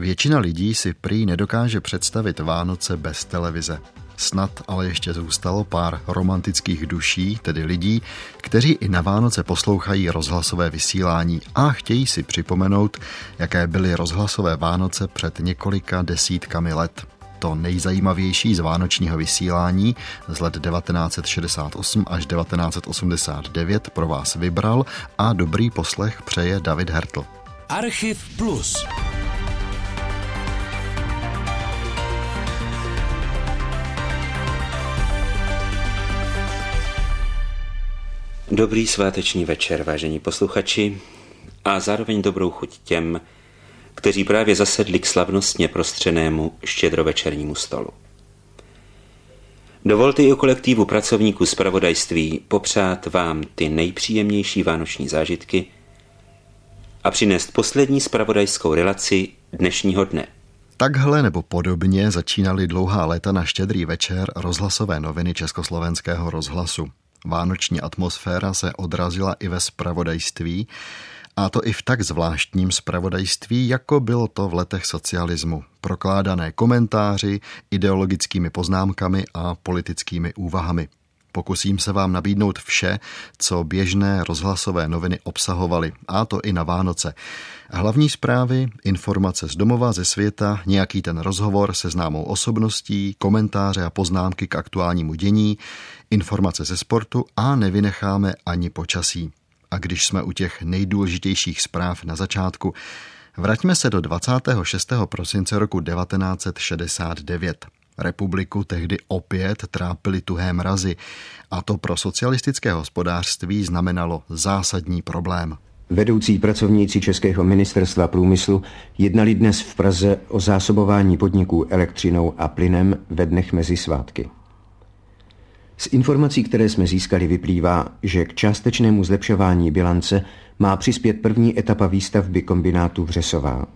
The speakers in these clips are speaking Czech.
Většina lidí si prý nedokáže představit Vánoce bez televize. Snad ale ještě zůstalo pár romantických duší, tedy lidí, kteří i na Vánoce poslouchají rozhlasové vysílání a chtějí si připomenout, jaké byly rozhlasové Vánoce před několika desítkami let. To nejzajímavější z vánočního vysílání z let 1968 až 1989 pro vás vybral a dobrý poslech přeje David Hertl. Archiv Plus. Dobrý sváteční večer, vážení posluchači, a zároveň dobrou chuť těm, kteří právě zasedli k slavnostně prostřenému štědrovečernímu stolu. Dovolte i o kolektivu pracovníků zpravodajství popřát vám ty nejpříjemnější vánoční zážitky a přinést poslední spravodajskou relaci dnešního dne. Takhle nebo podobně začínaly dlouhá léta na štědrý večer rozhlasové noviny Československého rozhlasu. Vánoční atmosféra se odrazila i ve spravodajství, a to i v tak zvláštním spravodajství, jako bylo to v letech socialismu. Prokládané komentáři, ideologickými poznámkami a politickými úvahami. Pokusím se vám nabídnout vše, co běžné rozhlasové noviny obsahovaly, a to i na Vánoce. Hlavní zprávy, informace z domova, ze světa, nějaký ten rozhovor se známou osobností, komentáře a poznámky k aktuálnímu dění, informace ze sportu a nevynecháme ani počasí. A když jsme u těch nejdůležitějších zpráv na začátku, vraťme se do 26. prosince roku 1969. Republiku tehdy opět trápily tuhé mrazy a to pro socialistické hospodářství znamenalo zásadní problém. Vedoucí pracovníci Českého ministerstva průmyslu jednali dnes v Praze o zásobování podniků elektřinou a plynem ve dnech mezi svátky. Z informací, které jsme získali, vyplývá, že k částečnému zlepšování bilance má přispět první etapa výstavby kombinátu Vřesová.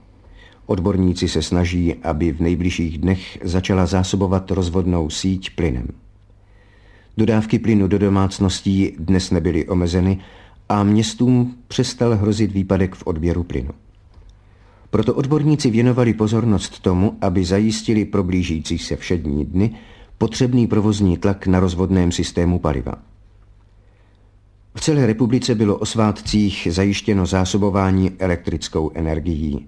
Odborníci se snaží, aby v nejbližších dnech začala zásobovat rozvodnou síť plynem. Dodávky plynu do domácností dnes nebyly omezeny a městům přestal hrozit výpadek v odběru plynu. Proto odborníci věnovali pozornost tomu, aby zajistili pro blížící se všední dny potřebný provozní tlak na rozvodném systému paliva. V celé republice bylo o svátcích zajištěno zásobování elektrickou energií.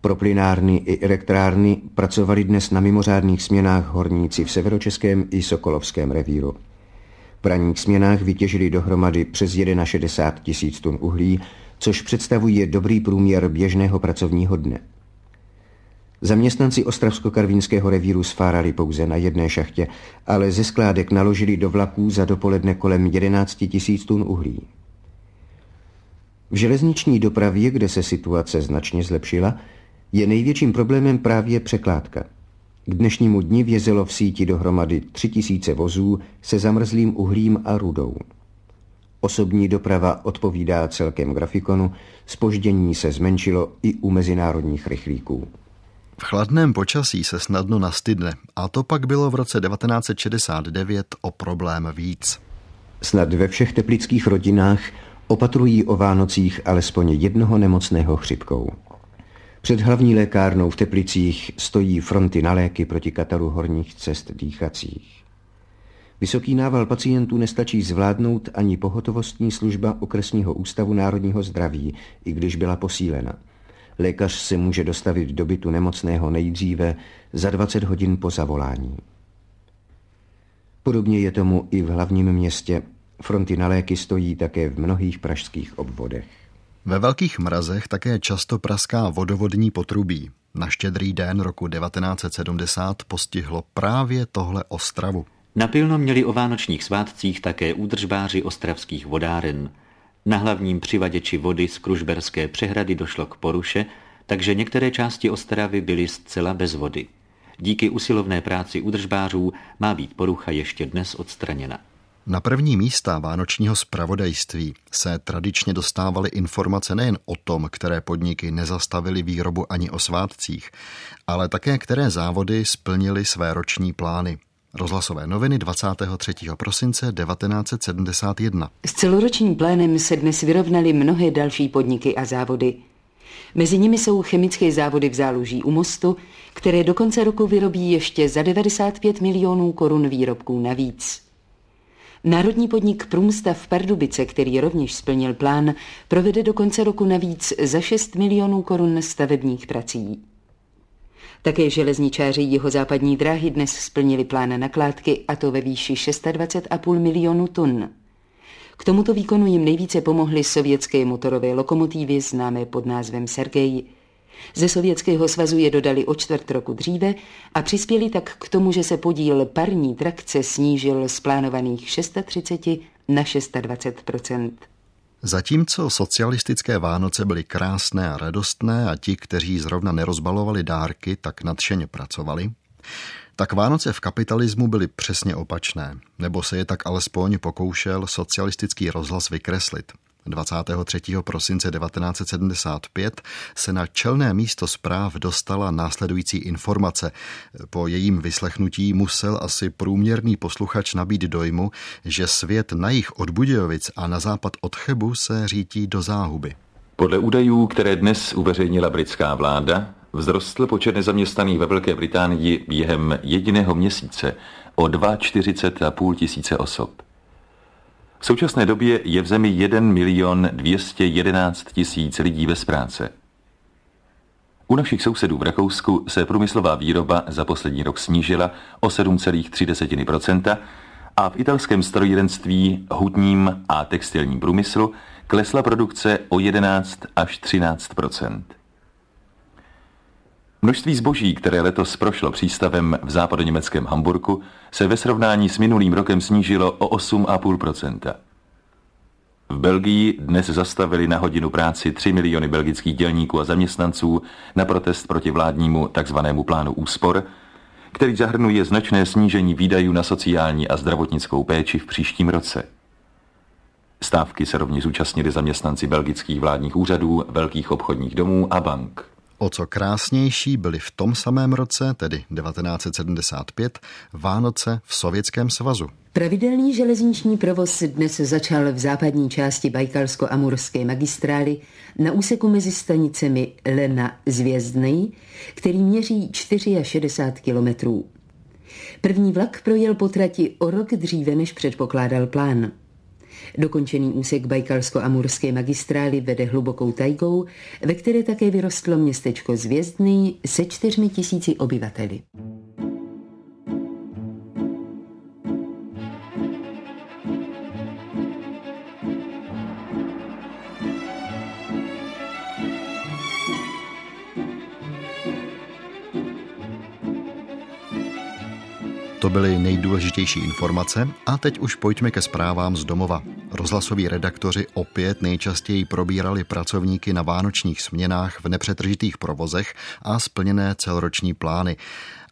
Pro plynárny i elektrárny pracovali dnes na mimořádných směnách horníci v severočeském i sokolovském revíru. V ranních směnách vytěžili dohromady přes 61 tisíc tun uhlí, což představuje dobrý průměr běžného pracovního dne. Zaměstnanci Ostravsko-Karvínského revíru sfárali pouze na jedné šachtě, ale ze skládek naložili do vlaků za dopoledne kolem 11 tisíc tun uhlí. V železniční dopravě, kde se situace značně zlepšila, je největším problémem právě překládka. K dnešnímu dni vězelo v síti dohromady 3000 vozů se zamrzlým uhlím a rudou. Osobní doprava odpovídá celkem grafikonu, spoždění se zmenšilo i u mezinárodních rychlíků. V chladném počasí se snadno nastydne a to pak bylo v roce 1969 o problém víc. Snad ve všech teplických rodinách opatrují o Vánocích alespoň jednoho nemocného chřipkou. Před hlavní lékárnou v Teplicích stojí fronty na léky proti kataru horních cest dýchacích. Vysoký nával pacientů nestačí zvládnout ani pohotovostní služba okresního ústavu národního zdraví, i když byla posílena – Lékař se může dostavit do bytu nemocného nejdříve za 20 hodin po zavolání. Podobně je tomu i v hlavním městě. Fronty na léky stojí také v mnohých pražských obvodech. Ve velkých mrazech také často praská vodovodní potrubí. Na štědrý den roku 1970 postihlo právě tohle Ostravu. Napilno měli o vánočních svátcích také údržbáři ostravských vodáren – na hlavním přivaděči vody z Kružberské přehrady došlo k poruše, takže některé části Ostravy byly zcela bez vody. Díky usilovné práci udržbářů má být porucha ještě dnes odstraněna. Na první místa vánočního spravodajství se tradičně dostávaly informace nejen o tom, které podniky nezastavily výrobu ani o svátcích, ale také které závody splnily své roční plány. Rozhlasové noviny 23. prosince 1971. S celoročním plénem se dnes vyrovnaly mnohé další podniky a závody. Mezi nimi jsou chemické závody v záluží u mostu, které do konce roku vyrobí ještě za 95 milionů korun výrobků navíc. Národní podnik Průmstav v Pardubice, který rovněž splnil plán, provede do konce roku navíc za 6 milionů korun stavebních prací. Také železničáři jeho západní dráhy dnes splnili plán nakládky a to ve výši 26,5 milionů tun. K tomuto výkonu jim nejvíce pomohly sovětské motorové lokomotivy známé pod názvem Sergej. Ze Sovětského svazu je dodali o čtvrt roku dříve a přispěli tak k tomu, že se podíl parní trakce snížil z plánovaných 630 na 620 Zatímco socialistické Vánoce byly krásné a radostné a ti, kteří zrovna nerozbalovali dárky, tak nadšeně pracovali, tak Vánoce v kapitalismu byly přesně opačné, nebo se je tak alespoň pokoušel socialistický rozhlas vykreslit. 23. prosince 1975 se na čelné místo zpráv dostala následující informace. Po jejím vyslechnutí musel asi průměrný posluchač nabít dojmu, že svět na jich od Budějovic a na západ od Chebu se řítí do záhuby. Podle údajů, které dnes uveřejnila britská vláda, vzrostl počet nezaměstnaných ve Velké Británii během jediného měsíce o 2,40,5 tisíce osob. V současné době je v zemi 1 milion 211 tisíc lidí bez práce. U našich sousedů v Rakousku se průmyslová výroba za poslední rok snížila o 7,3% a v italském strojírenství, hudním a textilním průmyslu klesla produkce o 11 až 13 Množství zboží, které letos prošlo přístavem v západoněmeckém Hamburku, se ve srovnání s minulým rokem snížilo o 8,5% V Belgii dnes zastavili na hodinu práci 3 miliony belgických dělníků a zaměstnanců na protest proti vládnímu takzvanému plánu úspor, který zahrnuje značné snížení výdajů na sociální a zdravotnickou péči v příštím roce. Stávky se rovněž zúčastnili zaměstnanci belgických vládních úřadů, velkých obchodních domů a bank. O co krásnější byly v tom samém roce, tedy 1975, Vánoce v Sovětském svazu. Pravidelný železniční provoz dnes začal v západní části Bajkalsko-Amurské magistrály na úseku mezi stanicemi Lena Zvězdnej, který měří 64 kilometrů. První vlak projel po trati o rok dříve, než předpokládal plán. Dokončený úsek Bajkalsko-Amurské magistrály vede hlubokou tajgou, ve které také vyrostlo městečko Zvězdný se čtyřmi tisíci obyvateli. To byly nejdůležitější informace a teď už pojďme ke zprávám z domova. Rozhlasoví redaktoři opět nejčastěji probírali pracovníky na vánočních směnách v nepřetržitých provozech a splněné celoroční plány.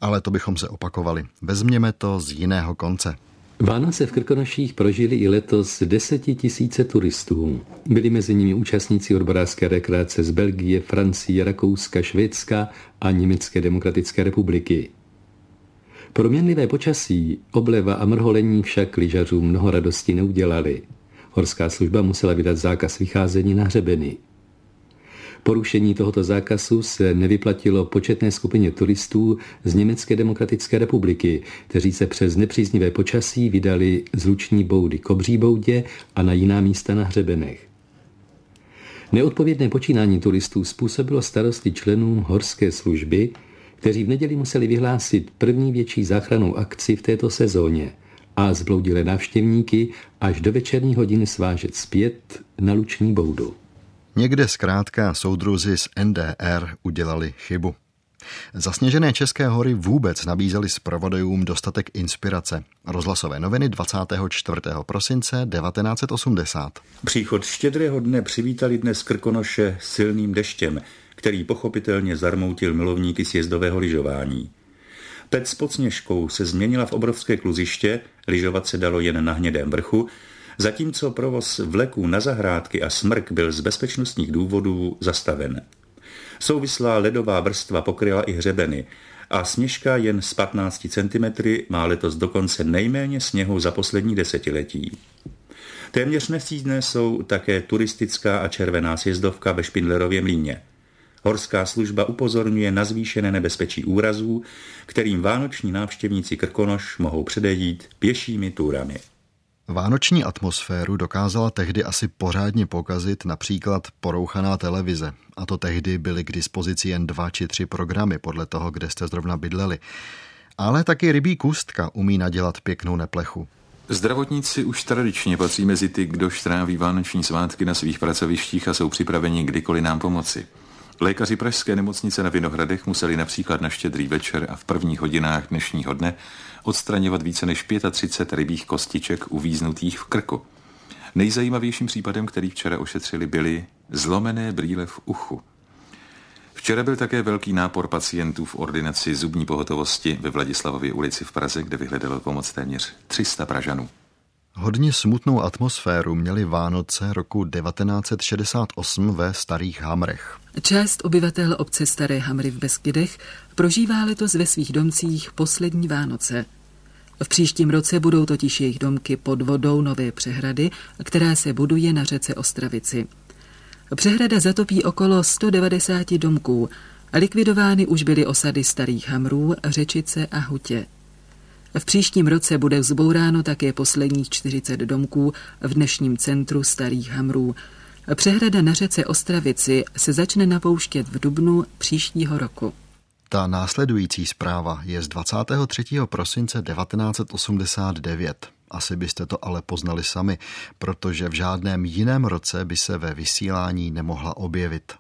Ale to bychom se opakovali. Vezměme to z jiného konce. Vánoce v Krkonoších prožili i letos desetitisíce turistů. Byli mezi nimi účastníci odborářské rekreace z Belgie, Francie, Rakouska, Švédska a Německé demokratické republiky. Proměnlivé počasí, obleva a mrholení však lyžařům mnoho radosti neudělali. Horská služba musela vydat zákaz vycházení na hřebeny. Porušení tohoto zákazu se nevyplatilo početné skupině turistů z Německé demokratické republiky, kteří se přes nepříznivé počasí vydali z luční boudy k obří boudě a na jiná místa na hřebenech. Neodpovědné počínání turistů způsobilo starosti členům horské služby, kteří v neděli museli vyhlásit první větší záchranou akci v této sezóně a zbloudili návštěvníky až do večerní hodiny svážet zpět na Luční boudu. Někde zkrátka soudruzi z NDR udělali chybu. Zasněžené České hory vůbec nabízely zpravodajům dostatek inspirace. Rozhlasové noviny 24. prosince 1980. Příchod štědrého dne přivítali dnes Krkonoše silným deštěm, který pochopitelně zarmoutil milovníky sjezdového lyžování. Pec pod sněžkou se změnila v obrovské kluziště, lyžovat se dalo jen na hnědém vrchu, zatímco provoz vleků na zahrádky a smrk byl z bezpečnostních důvodů zastaven. Souvislá ledová vrstva pokryla i hřebeny a sněžka jen z 15 cm má letos dokonce nejméně sněhu za poslední desetiletí. Téměř nesídné jsou také turistická a červená sjezdovka ve Špindlerově mlíně. Horská služba upozorňuje na zvýšené nebezpečí úrazů, kterým vánoční návštěvníci Krkonoš mohou předejít pěšími túrami. Vánoční atmosféru dokázala tehdy asi pořádně pokazit například porouchaná televize. A to tehdy byly k dispozici jen dva či tři programy podle toho, kde jste zrovna bydleli. Ale taky rybí kůstka umí nadělat pěknou neplechu. Zdravotníci už tradičně patří mezi ty, kdo štráví vánoční svátky na svých pracovištích a jsou připraveni kdykoliv nám pomoci. Lékaři Pražské nemocnice na Vinohradech museli například na štědrý večer a v prvních hodinách dnešního dne odstraňovat více než 35 rybích kostiček uvíznutých v krku. Nejzajímavějším případem, který včera ošetřili, byly zlomené brýle v uchu. Včera byl také velký nápor pacientů v ordinaci zubní pohotovosti ve Vladislavově ulici v Praze, kde vyhledalo pomoc téměř 300 Pražanů. Hodně smutnou atmosféru měly Vánoce roku 1968 ve Starých Hamrech. Část obyvatel obce Staré Hamry v Beskydech prožívá letos ve svých domcích poslední Vánoce. V příštím roce budou totiž jejich domky pod vodou nové přehrady, která se buduje na řece Ostravici. Přehrada zatopí okolo 190 domků a likvidovány už byly osady Starých Hamrů, Řečice a Hutě. V příštím roce bude vzbouráno také posledních 40 domků v dnešním centru Starých Hamrů. Přehrada na řece Ostravici se začne napouštět v dubnu příštího roku. Ta následující zpráva je z 23. prosince 1989. Asi byste to ale poznali sami, protože v žádném jiném roce by se ve vysílání nemohla objevit.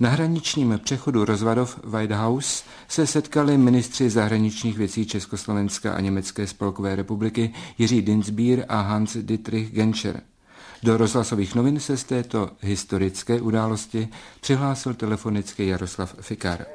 Na hraničním přechodu Rozvadov White House se setkali ministři zahraničních věcí Československa a Německé spolkové republiky Jiří Dinsbír a Hans Dietrich Genscher. Do rozhlasových novin se z této historické události přihlásil telefonicky Jaroslav Fikar.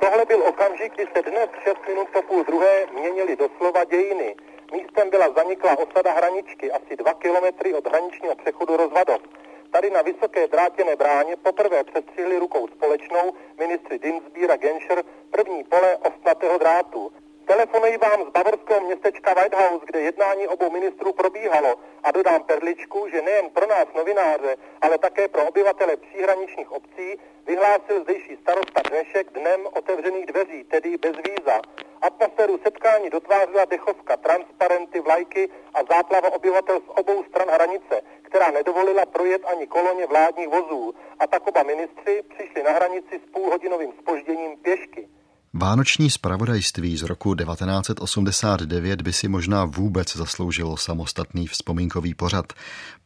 Tohle byl okamžik, kdy se dnes 6 minut po půl druhé měnili doslova dějiny. Místem byla zaniklá osada Hraničky, asi dva kilometry od hraničního přechodu Rozvadov. Tady na vysoké drátěné bráně poprvé přestřihli rukou společnou ministři Dinsbír a Genscher první pole ostnatého drátu. Telefonuji vám z bavorského městečka Whitehouse, kde jednání obou ministrů probíhalo a dodám perličku, že nejen pro nás novináře, ale také pro obyvatele příhraničních obcí vyhlásil zdejší starosta dnešek dnem otevřených dveří, tedy bez víza. Atmosféru setkání dotvářela dechovka, transparenty, vlajky a záplava obyvatel z obou stran hranice, která nedovolila projet ani koloně vládních vozů. A tak oba ministři přišli na hranici s půlhodinovým spožděním pěšky. Vánoční spravodajství z roku 1989 by si možná vůbec zasloužilo samostatný vzpomínkový pořad,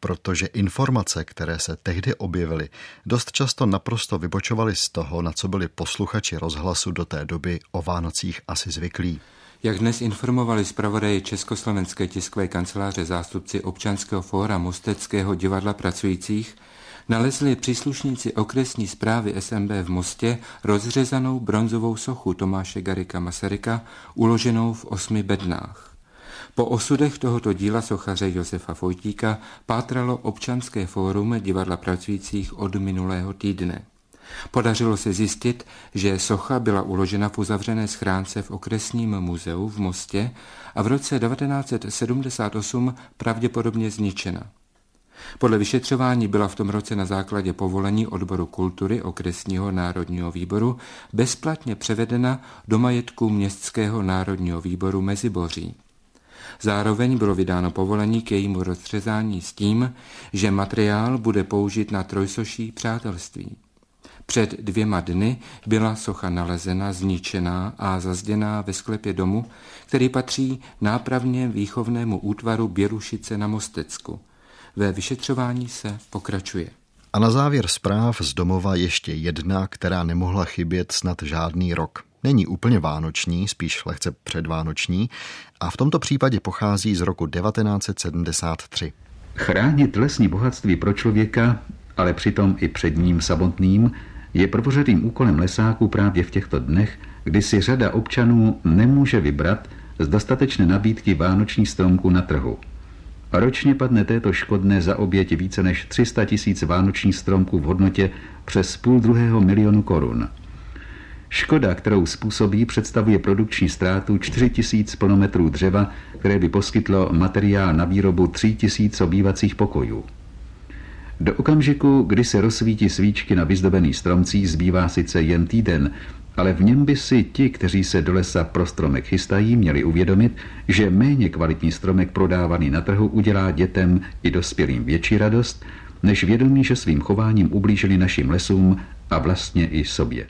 protože informace, které se tehdy objevily, dost často naprosto vybočovaly z toho, na co byli posluchači rozhlasu do té doby o Vánocích asi zvyklí. Jak dnes informovali zpravodaji Československé tiskové kanceláře zástupci občanského fóra Mosteckého divadla pracujících, nalezli příslušníci okresní zprávy SMB v Mostě rozřezanou bronzovou sochu Tomáše Garika Masaryka uloženou v osmi bednách. Po osudech tohoto díla sochaře Josefa Fojtíka pátralo občanské fórum divadla pracujících od minulého týdne. Podařilo se zjistit, že socha byla uložena v uzavřené schránce v okresním muzeu v Mostě a v roce 1978 pravděpodobně zničena. Podle vyšetřování byla v tom roce na základě povolení odboru kultury okresního národního výboru bezplatně převedena do majetku Městského národního výboru Meziboří. Zároveň bylo vydáno povolení k jejímu rozřezání s tím, že materiál bude použit na trojsoší přátelství. Před dvěma dny byla socha nalezena, zničená a zazděná ve sklepě domu, který patří nápravně výchovnému útvaru Běrušice na Mostecku – ve vyšetřování se pokračuje. A na závěr zpráv z domova ještě jedna, která nemohla chybět snad žádný rok. Není úplně vánoční, spíš lehce předvánoční a v tomto případě pochází z roku 1973. Chránit lesní bohatství pro člověka, ale přitom i před ním samotným, je prvořadým úkolem lesáků právě v těchto dnech, kdy si řada občanů nemůže vybrat z dostatečné nabídky vánoční stromku na trhu. Ročně padne této škodné za oběť více než 300 tisíc vánočních stromků v hodnotě přes půl druhého milionu korun. Škoda, kterou způsobí, představuje produkční ztrátu 4000 plnometrů dřeva, které by poskytlo materiál na výrobu 3000 obývacích pokojů. Do okamžiku, kdy se rozsvítí svíčky na vyzdobený stromcích, zbývá sice jen týden, ale v něm by si ti, kteří se do lesa pro stromek chystají, měli uvědomit, že méně kvalitní stromek prodávaný na trhu udělá dětem i dospělým větší radost, než vědomí, že svým chováním ublížili našim lesům a vlastně i sobě.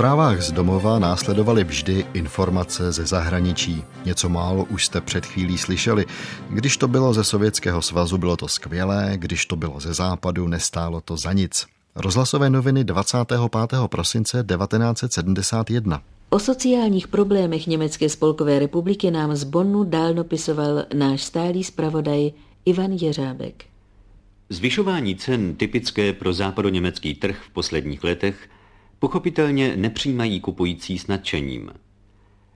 Zprávách z domova následovaly vždy informace ze zahraničí. Něco málo už jste před chvílí slyšeli. Když to bylo ze Sovětského svazu, bylo to skvělé, když to bylo ze západu, nestálo to za nic. Rozhlasové noviny 25. prosince 1971. O sociálních problémech Německé spolkové republiky nám z Bonnu dál dopisoval náš stálý zpravodaj Ivan Jeřábek. Zvyšování cen typické pro západoněmecký trh v posledních letech Pochopitelně nepřijímají kupující s nadšením.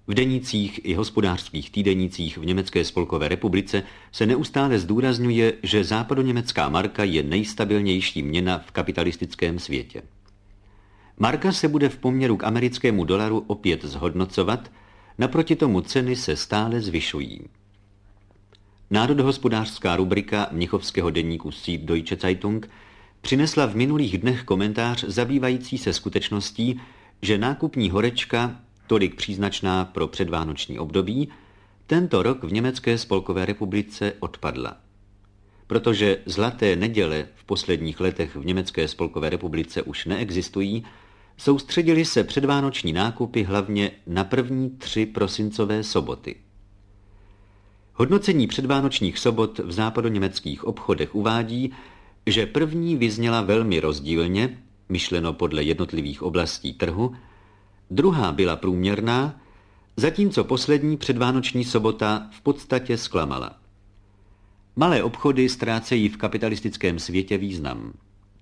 V denících i hospodářských týdenících v Německé spolkové republice se neustále zdůrazňuje, že západoněmecká marka je nejstabilnější měna v kapitalistickém světě. Marka se bude v poměru k americkému dolaru opět zhodnocovat, naproti tomu ceny se stále zvyšují. Národohospodářská rubrika Mnichovského denníku Süddeutsche Zeitung přinesla v minulých dnech komentář zabývající se skutečností, že nákupní horečka, tolik příznačná pro předvánoční období, tento rok v Německé spolkové republice odpadla. Protože zlaté neděle v posledních letech v Německé spolkové republice už neexistují, soustředili se předvánoční nákupy hlavně na první tři prosincové soboty. Hodnocení předvánočních sobot v západoněmeckých obchodech uvádí, že první vyzněla velmi rozdílně, myšleno podle jednotlivých oblastí trhu, druhá byla průměrná, zatímco poslední předvánoční sobota v podstatě zklamala. Malé obchody ztrácejí v kapitalistickém světě význam.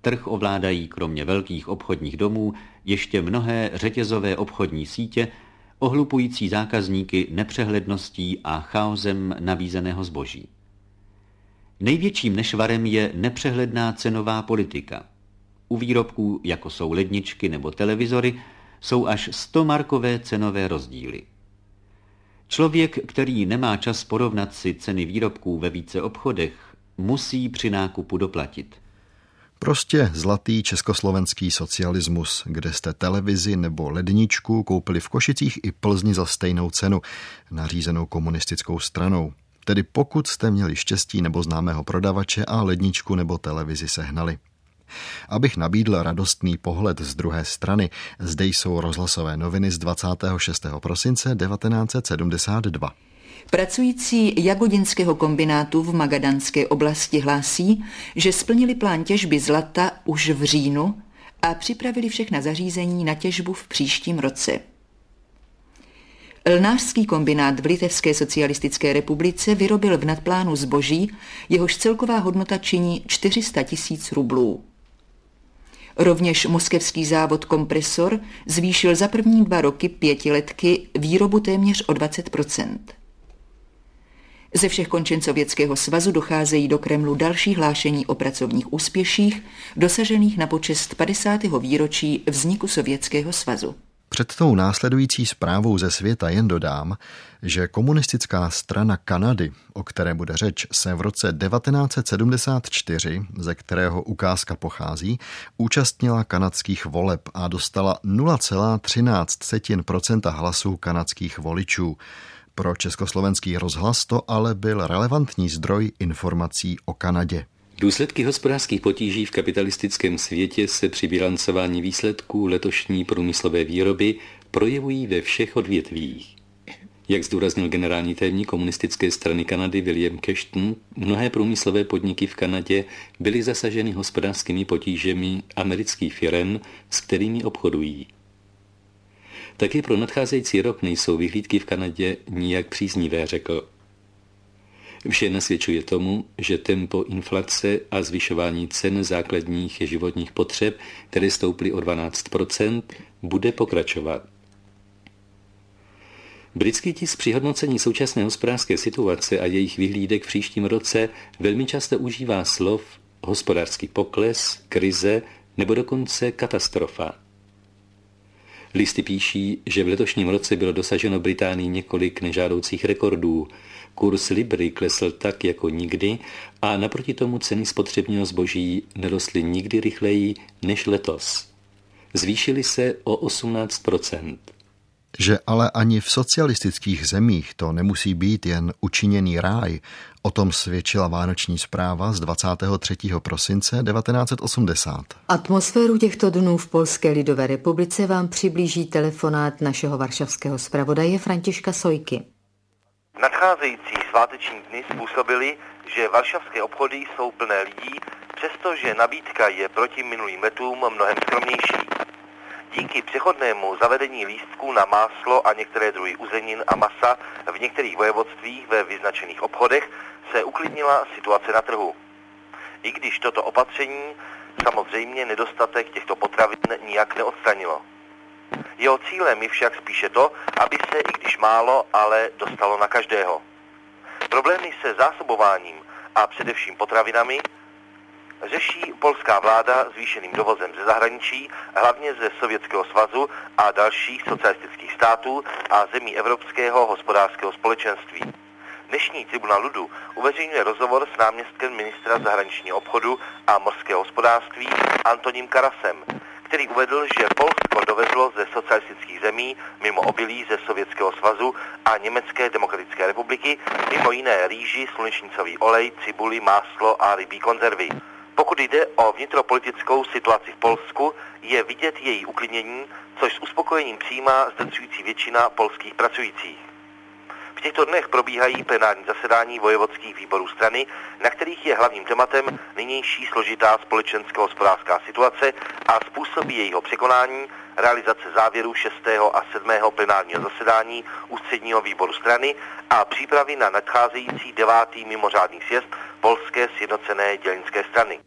Trh ovládají kromě velkých obchodních domů ještě mnohé řetězové obchodní sítě, ohlupující zákazníky nepřehledností a chaosem nabízeného zboží. Největším nešvarem je nepřehledná cenová politika. U výrobků, jako jsou ledničky nebo televizory, jsou až 100 markové cenové rozdíly. Člověk, který nemá čas porovnat si ceny výrobků ve více obchodech, musí při nákupu doplatit. Prostě zlatý československý socialismus, kde jste televizi nebo ledničku koupili v Košicích i Plzni za stejnou cenu, nařízenou komunistickou stranou. Tedy pokud jste měli štěstí nebo známého prodavače a ledničku nebo televizi sehnali. Abych nabídl radostný pohled z druhé strany, zde jsou rozhlasové noviny z 26. prosince 1972. Pracující Jagodinského kombinátu v Magadanské oblasti hlásí, že splnili plán těžby zlata už v říjnu a připravili všechna zařízení na těžbu v příštím roce. Lnářský kombinát v Litevské socialistické republice vyrobil v nadplánu zboží, jehož celková hodnota činí 400 tisíc rublů. Rovněž moskevský závod Kompresor zvýšil za první dva roky pětiletky výrobu téměř o 20% Ze všech končin Sovětského svazu docházejí do Kremlu další hlášení o pracovních úspěších, dosažených na počest 50. výročí vzniku Sovětského svazu. Před tou následující zprávou ze světa jen dodám, že komunistická strana Kanady, o které bude řeč, se v roce 1974, ze kterého ukázka pochází, účastnila kanadských voleb a dostala 0,13% hlasů kanadských voličů. Pro československý rozhlas to ale byl relevantní zdroj informací o Kanadě. Důsledky hospodářských potíží v kapitalistickém světě se při bilancování výsledků letošní průmyslové výroby projevují ve všech odvětvích. Jak zdůraznil generální tajemník komunistické strany Kanady William Cashton, mnohé průmyslové podniky v Kanadě byly zasaženy hospodářskými potížemi amerických firm, s kterými obchodují. Také pro nadcházející rok nejsou vyhlídky v Kanadě nijak příznivé, řekl. Vše nasvědčuje tomu, že tempo inflace a zvyšování cen základních životních potřeb, které stouply o 12% bude pokračovat. Britský tisk při hodnocení současné hospodářské situace a jejich vyhlídek v příštím roce velmi často užívá slov hospodářský pokles, krize nebo dokonce katastrofa. Listy píší, že v letošním roce bylo dosaženo Británii několik nežádoucích rekordů. Kurs Libry klesl tak jako nikdy a naproti tomu ceny spotřebního zboží nerostly nikdy rychleji než letos. Zvýšily se o 18% že ale ani v socialistických zemích to nemusí být jen učiněný ráj, o tom svědčila vánoční zpráva z 23. prosince 1980. Atmosféru těchto dnů v Polské lidové republice vám přiblíží telefonát našeho varšavského zpravodaje Františka Sojky. Nadcházející sváteční dny způsobily, že varšavské obchody jsou plné lidí, přestože nabídka je proti minulým letům mnohem skromnější. Díky přechodnému zavedení lístků na máslo a některé druhy uzenin a masa v některých vojevodstvích ve vyznačených obchodech se uklidnila situace na trhu. I když toto opatření samozřejmě nedostatek těchto potravin nijak neodstranilo. Jeho cílem je však spíše to, aby se, i když málo, ale dostalo na každého. Problémy se zásobováním a především potravinami řeší polská vláda zvýšeným dovozem ze zahraničí, hlavně ze Sovětského svazu a dalších socialistických států a zemí Evropského hospodářského společenství. Dnešní tribunál Ludu uveřejňuje rozhovor s náměstkem ministra zahraničního obchodu a morského hospodářství Antoním Karasem, který uvedl, že Polsko dovezlo ze socialistických zemí mimo obilí ze Sovětského svazu a Německé demokratické republiky mimo jiné rýži, slunečnicový olej, cibuli, máslo a rybí konzervy. Pokud jde o vnitropolitickou situaci v Polsku, je vidět její uklidnění, což s uspokojením přijímá zdrcující většina polských pracujících. V těchto dnech probíhají plenární zasedání vojvodských výborů strany, na kterých je hlavním tématem nynější složitá společensko-hospodářská situace a způsoby jejího překonání, realizace závěrů 6. a 7. plenárního zasedání ústředního výboru strany a přípravy na nadcházející devátý mimořádný sjezd Polské sjednocené dělnické strany.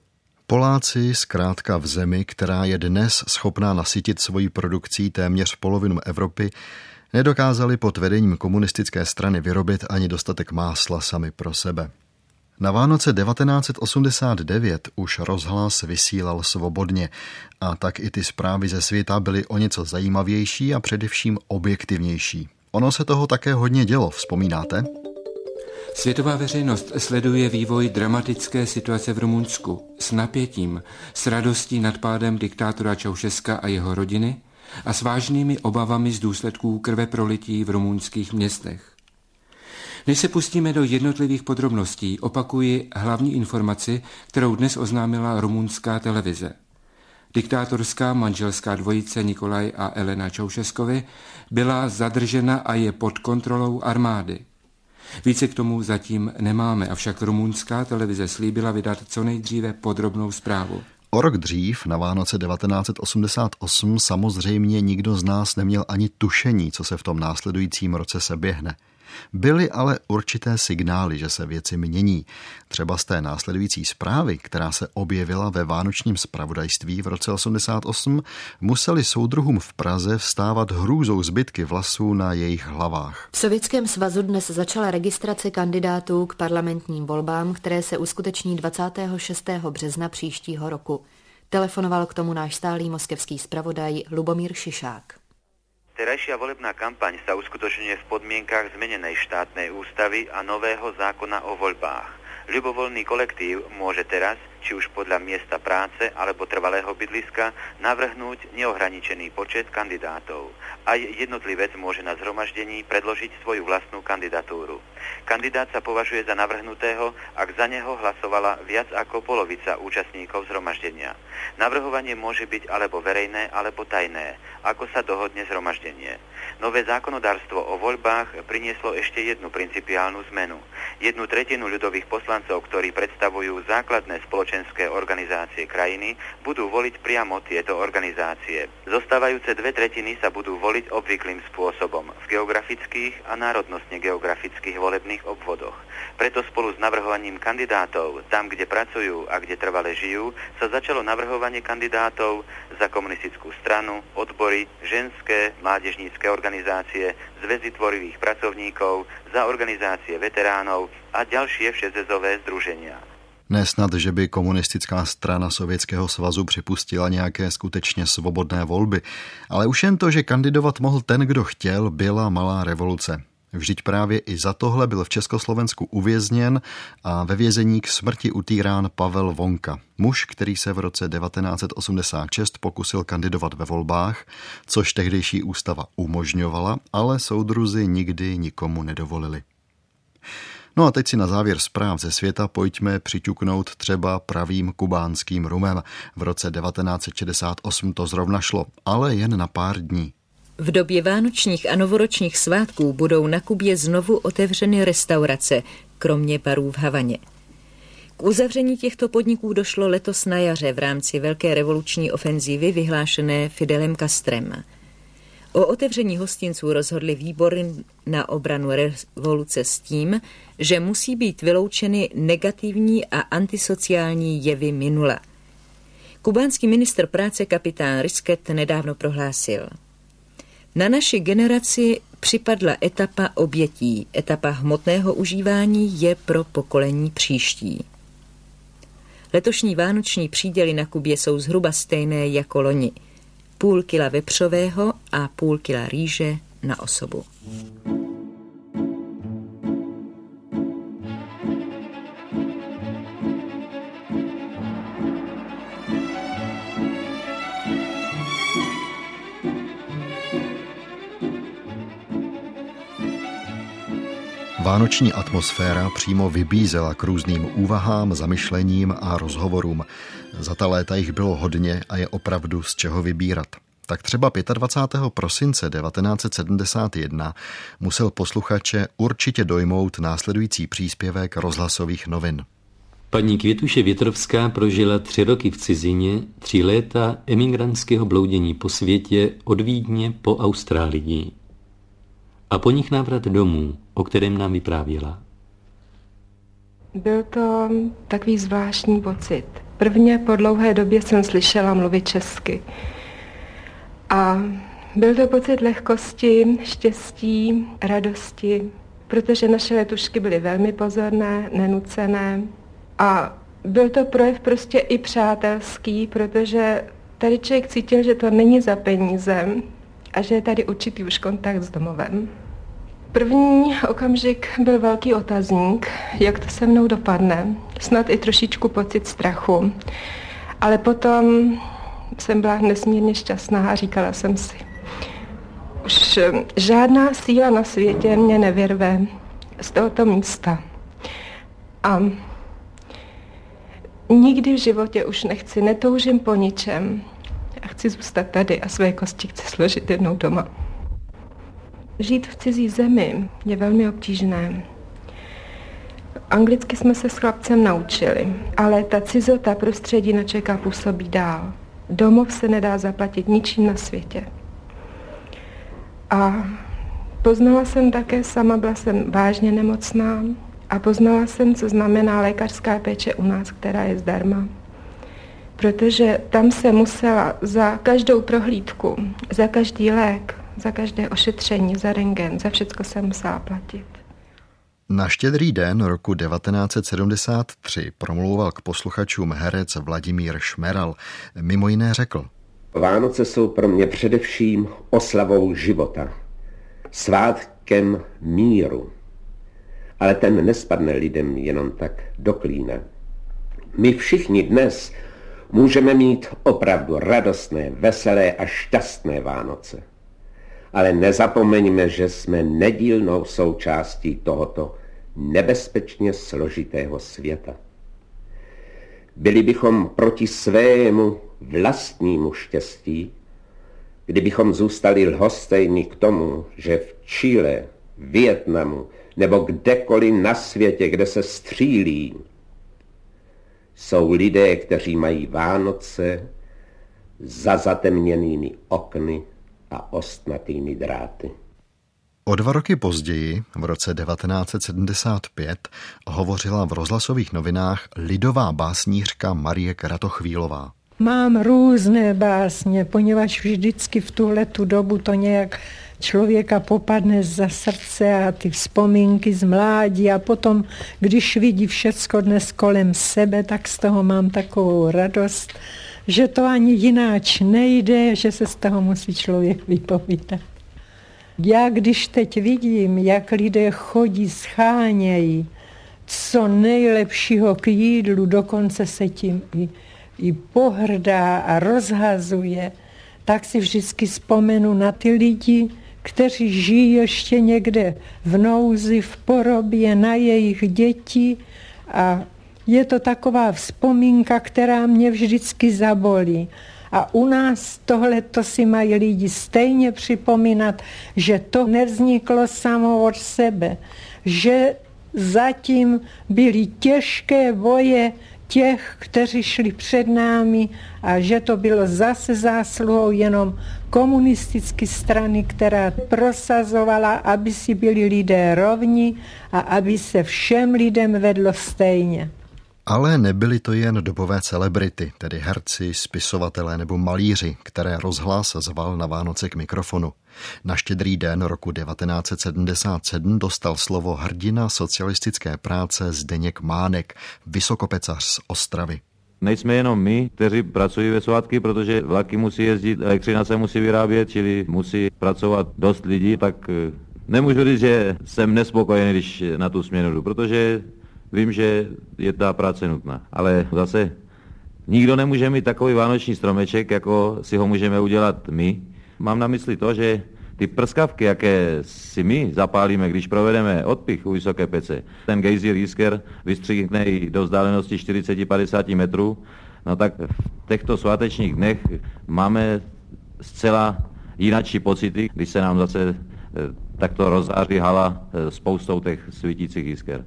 Poláci zkrátka v zemi, která je dnes schopná nasytit svojí produkcí téměř polovinu Evropy, nedokázali pod vedením komunistické strany vyrobit ani dostatek másla sami pro sebe. Na Vánoce 1989 už rozhlas vysílal svobodně a tak i ty zprávy ze světa byly o něco zajímavější a především objektivnější. Ono se toho také hodně dělo, vzpomínáte? Světová veřejnost sleduje vývoj dramatické situace v Rumunsku s napětím, s radostí nad pádem diktátora Čaušeska a jeho rodiny a s vážnými obavami z důsledků krve prolití v rumunských městech. Než se pustíme do jednotlivých podrobností, opakuji hlavní informaci, kterou dnes oznámila rumunská televize. Diktátorská manželská dvojice Nikolaj a Elena Čaušeskovi byla zadržena a je pod kontrolou armády. Více k tomu zatím nemáme, avšak rumunská televize slíbila vydat co nejdříve podrobnou zprávu. O rok dřív, na Vánoce 1988, samozřejmě nikdo z nás neměl ani tušení, co se v tom následujícím roce se běhne. Byly ale určité signály, že se věci mění. Třeba z té následující zprávy, která se objevila ve Vánočním spravodajství v roce 88, museli soudruhům v Praze vstávat hrůzou zbytky vlasů na jejich hlavách. V Sovětském svazu dnes začala registrace kandidátů k parlamentním volbám, které se uskuteční 26. března příštího roku. Telefonoval k tomu náš stálý moskevský zpravodaj Lubomír Šišák. Terajšia volebná kampaň sa uskutočňuje v podmienkach zmenenej štátnej ústavy a nového zákona o voľbách. Ľubovoľný kolektív môže teraz či už podľa miesta práce alebo trvalého bydliska, navrhnúť neohraničený počet kandidátov. Aj jednotlivec môže na zhromaždení predložiť svoju vlastnú kandidatúru. Kandidát sa považuje za navrhnutého, ak za neho hlasovala viac ako polovica účastníkov zhromaždenia. Navrhovanie môže byť alebo verejné, alebo tajné, ako sa dohodne zhromaždenie. Nové zákonodárstvo o voľbách prinieslo ešte jednu principiálnu zmenu. Jednu tretinu ľudových poslancov, ktorí predstavujú základné spoločenské spoločenské organizácie krajiny, budú voliť priamo tieto organizácie. Zostávajúce dve tretiny sa budú voliť obvyklým spôsobom v geografických a národnostne geografických volebných obvodoch. Preto spolu s navrhovaním kandidátov tam, kde pracujú a kde trvale žijú, sa začalo navrhovanie kandidátov za komunistickú stranu, odbory, ženské, mládežnícke organizácie, zväzy tvorivých pracovníkov, za organizácie veteránov a ďalšie všezezové združenia. Nesnad, že by komunistická strana Sovětského svazu připustila nějaké skutečně svobodné volby, ale už jen to, že kandidovat mohl ten, kdo chtěl, byla malá revoluce. Vždyť právě i za tohle byl v Československu uvězněn a ve vězení k smrti utýrán Pavel Vonka, muž, který se v roce 1986 pokusil kandidovat ve volbách, což tehdejší ústava umožňovala, ale soudruzi nikdy nikomu nedovolili. No a teď si na závěr zpráv ze světa pojďme přiťuknout třeba pravým kubánským rumem. V roce 1968 to zrovna šlo, ale jen na pár dní. V době vánočních a novoročních svátků budou na Kubě znovu otevřeny restaurace, kromě barů v Havaně. K uzavření těchto podniků došlo letos na jaře v rámci velké revoluční ofenzívy vyhlášené Fidelem Castrem. O otevření hostinců rozhodly výbory na obranu revoluce s tím, že musí být vyloučeny negativní a antisociální jevy minula. Kubánský minister práce kapitán Risket nedávno prohlásil – na naši generaci připadla etapa obětí. Etapa hmotného užívání je pro pokolení příští. Letošní vánoční příděly na Kubě jsou zhruba stejné jako loni. Půl kila vepřového a půl kila rýže na osobu. Vánoční atmosféra přímo vybízela k různým úvahám, zamyšlením a rozhovorům. Za ta léta jich bylo hodně a je opravdu z čeho vybírat. Tak třeba 25. prosince 1971 musel posluchače určitě dojmout následující příspěvek rozhlasových novin. Paní Květuše Větrovská prožila tři roky v cizině, tři léta emigrantského bloudění po světě od Vídně po Austrálii a po nich návrat domů, o kterém nám vyprávěla. Byl to takový zvláštní pocit. Prvně po dlouhé době jsem slyšela mluvit česky. A byl to pocit lehkosti, štěstí, radosti, protože naše letušky byly velmi pozorné, nenucené. A byl to projev prostě i přátelský, protože tady člověk cítil, že to není za peníze a že je tady určitý už kontakt s domovem. První okamžik byl velký otazník, jak to se mnou dopadne. Snad i trošičku pocit strachu. Ale potom jsem byla nesmírně šťastná a říkala jsem si, už žádná síla na světě mě nevyrve z tohoto místa. A nikdy v životě už nechci, netoužím po ničem. A chci zůstat tady a své kosti chci složit jednou doma. Žít v cizí zemi je velmi obtížné. Anglicky jsme se s chlapcem naučili, ale ta cizota prostředí na člověka působí dál. Domov se nedá zaplatit ničím na světě. A poznala jsem také sama, byla jsem vážně nemocná a poznala jsem, co znamená lékařská péče u nás, která je zdarma. Protože tam se musela za každou prohlídku, za každý lék, za každé ošetření, za rengen, za všechno se musela platit. Na štědrý den roku 1973 promlouval k posluchačům herec Vladimír Šmeral. Mimo jiné řekl. Vánoce jsou pro mě především oslavou života, svátkem míru. Ale ten nespadne lidem jenom tak do klína. My všichni dnes můžeme mít opravdu radostné, veselé a šťastné Vánoce ale nezapomeňme, že jsme nedílnou součástí tohoto nebezpečně složitého světa. Byli bychom proti svému vlastnímu štěstí, kdybychom zůstali lhostejní k tomu, že v Chile, Vietnamu nebo kdekoliv na světě, kde se střílí, jsou lidé, kteří mají Vánoce za zatemněnými okny a ostnatými dráty. O dva roky později, v roce 1975, hovořila v rozhlasových novinách lidová básnířka Marie Kratochvílová. Mám různé básně, poněvadž vždycky v tuhle tu dobu to nějak člověka popadne za srdce a ty vzpomínky z mládí a potom, když vidí všecko dnes kolem sebe, tak z toho mám takovou radost, že to ani jináč nejde, že se z toho musí člověk vypovídat. Já když teď vidím, jak lidé chodí, schánějí, co nejlepšího k jídlu, dokonce se tím i, i pohrdá a rozhazuje, tak si vždycky vzpomenu na ty lidi, kteří žijí ještě někde v nouzi, v porobě, na jejich děti a je to taková vzpomínka, která mě vždycky zabolí. A u nás tohle to si mají lidi stejně připomínat, že to nevzniklo samo od sebe, že zatím byly těžké boje těch, kteří šli před námi a že to bylo zase zásluhou jenom komunistické strany, která prosazovala, aby si byli lidé rovni a aby se všem lidem vedlo stejně. Ale nebyly to jen dobové celebrity, tedy herci, spisovatelé nebo malíři, které rozhlas zval na Vánoce k mikrofonu. Na štědrý den roku 1977 dostal slovo hrdina socialistické práce Zdeněk Mánek, vysokopecař z Ostravy. Nejsme jenom my, kteří pracují ve svátky, protože vlaky musí jezdit, elektřina se musí vyrábět, čili musí pracovat dost lidí, tak eh, nemůžu říct, že jsem nespokojený, když na tu směnu jdu, protože Vím, že je ta práce nutná, ale zase nikdo nemůže mít takový vánoční stromeček, jako si ho můžeme udělat my. Mám na mysli to, že ty prskavky, jaké si my zapálíme, když provedeme odpich u vysoké pece, ten gejzír Jisker vystříhne i do vzdálenosti 40-50 metrů, no tak v těchto svátečních dnech máme zcela jinačí pocity, když se nám zase eh, takto rozáří hala eh, spoustou těch svítících jisker.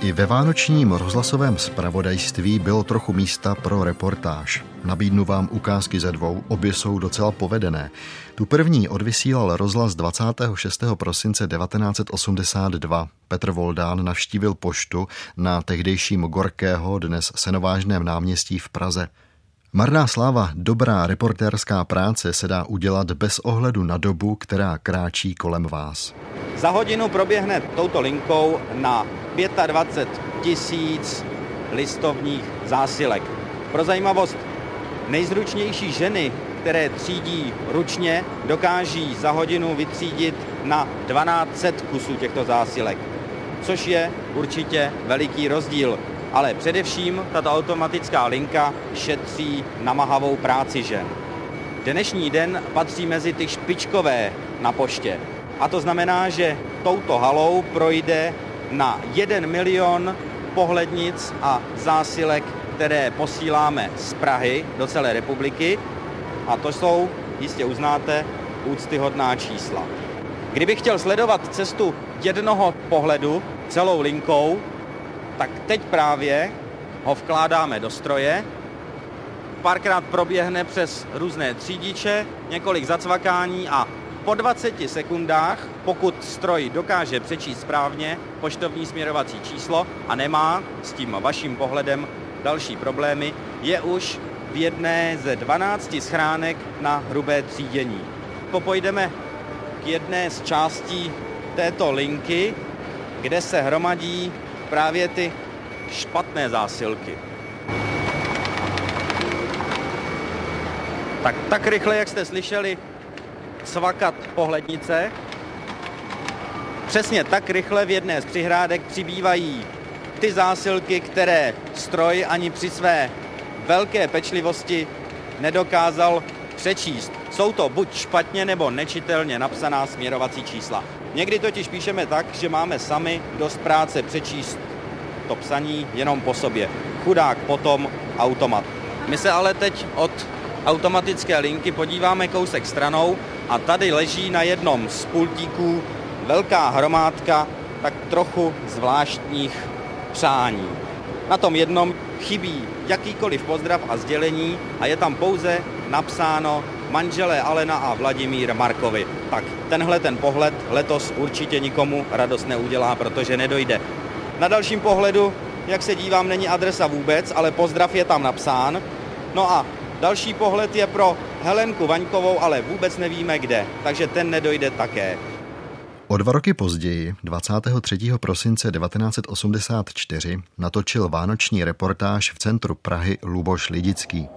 I ve vánočním rozhlasovém zpravodajství bylo trochu místa pro reportáž. Nabídnu vám ukázky ze dvou, obě jsou docela povedené. Tu první odvysílal rozhlas 26. prosince 1982. Petr Voldán navštívil poštu na tehdejším Gorkého, dnes Senovážném náměstí v Praze. Marná sláva, dobrá reportérská práce se dá udělat bez ohledu na dobu, která kráčí kolem vás. Za hodinu proběhne touto linkou na 25 tisíc listovních zásilek. Pro zajímavost, nejzručnější ženy, které třídí ručně, dokáží za hodinu vytřídit na 1200 kusů těchto zásilek, což je určitě veliký rozdíl ale především tato automatická linka šetří namahavou práci žen. Dnešní den patří mezi ty špičkové na poště. A to znamená, že touto halou projde na 1 milion pohlednic a zásilek, které posíláme z Prahy do celé republiky. A to jsou, jistě uznáte, úctyhodná čísla. Kdybych chtěl sledovat cestu jednoho pohledu celou linkou, tak teď právě ho vkládáme do stroje, párkrát proběhne přes různé třídiče, několik zacvakání a po 20 sekundách, pokud stroj dokáže přečíst správně poštovní směrovací číslo a nemá s tím vaším pohledem další problémy, je už v jedné ze 12 schránek na hrubé třídění. Popojdeme k jedné z částí této linky, kde se hromadí právě ty špatné zásilky. Tak, tak rychle, jak jste slyšeli, cvakat pohlednice, přesně tak rychle v jedné z přihrádek přibývají ty zásilky, které stroj ani při své velké pečlivosti nedokázal přečíst. Jsou to buď špatně nebo nečitelně napsaná směrovací čísla. Někdy totiž píšeme tak, že máme sami dost práce přečíst to psaní jenom po sobě. Chudák potom automat. My se ale teď od automatické linky, podíváme kousek stranou a tady leží na jednom z pultíků velká hromádka tak trochu zvláštních přání. Na tom jednom chybí jakýkoliv pozdrav a sdělení a je tam pouze napsáno manželé Alena a Vladimír Markovi. Tak tenhle ten pohled letos určitě nikomu radost neudělá, protože nedojde. Na dalším pohledu, jak se dívám, není adresa vůbec, ale pozdrav je tam napsán. No a další pohled je pro Helenku Vaňkovou, ale vůbec nevíme kde, takže ten nedojde také. O dva roky později, 23. prosince 1984, natočil vánoční reportáž v centru Prahy Luboš Lidický.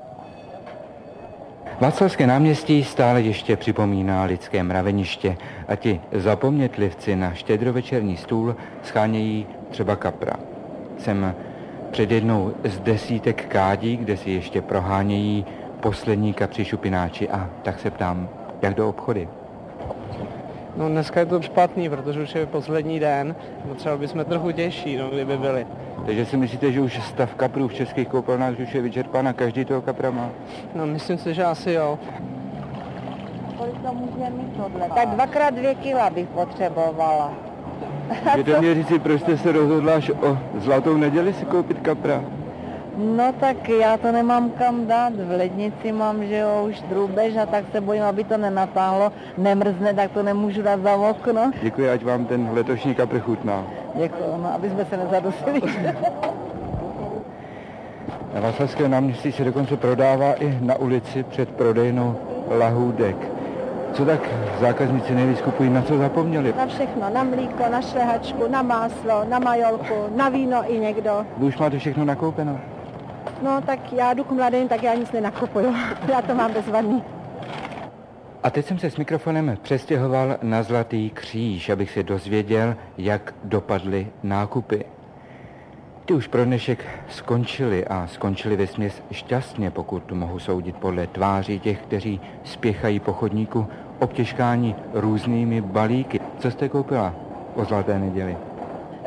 Václavské náměstí stále ještě připomíná lidské mraveniště a ti zapomnětlivci na štědrovečerní stůl schánějí třeba kapra. Jsem před jednou z desítek kádí, kde si ještě prohánějí poslední kapři šupináči a tak se ptám, jak do obchody. No dneska je to špatný, protože už je poslední den, potřeba bychom trochu těžší, no, kdyby byli. Takže si myslíte, že už stav kaprů v českých koupelnách už je vyčerpán a každý toho kapra má? No myslím si, že asi jo. Kolik to může mít tohle? Tak dvakrát dvě kila bych potřebovala. Můžete mě říct, proč jste se rozhodla až o zlatou neděli si koupit kapra? No tak já to nemám kam dát, v lednici mám, že jo, už drůbež a tak se bojím, aby to nenatáhlo, nemrzne, tak to nemůžu dát za okno. Děkuji, ať vám ten letošní kapr chutná. Děkuji, no, aby jsme se nezadusili. Na Václavském náměstí se dokonce prodává i na ulici před prodejnou lahůdek. Co tak zákazníci nejvíc kupují, na co zapomněli? Na všechno, na mlíko, na šlehačku, na máslo, na majolku, na víno i někdo. Vy už máte všechno nakoupeno? No tak já jdu k mladým, tak já nic nenakupuju. Já to mám bezvadný. A teď jsem se s mikrofonem přestěhoval na Zlatý kříž, abych se dozvěděl, jak dopadly nákupy. Ty už pro dnešek skončili a skončili ve směs šťastně, pokud mohu soudit podle tváří těch, kteří spěchají po chodníku obtěžkání různými balíky. Co jste koupila o zlaté neděli?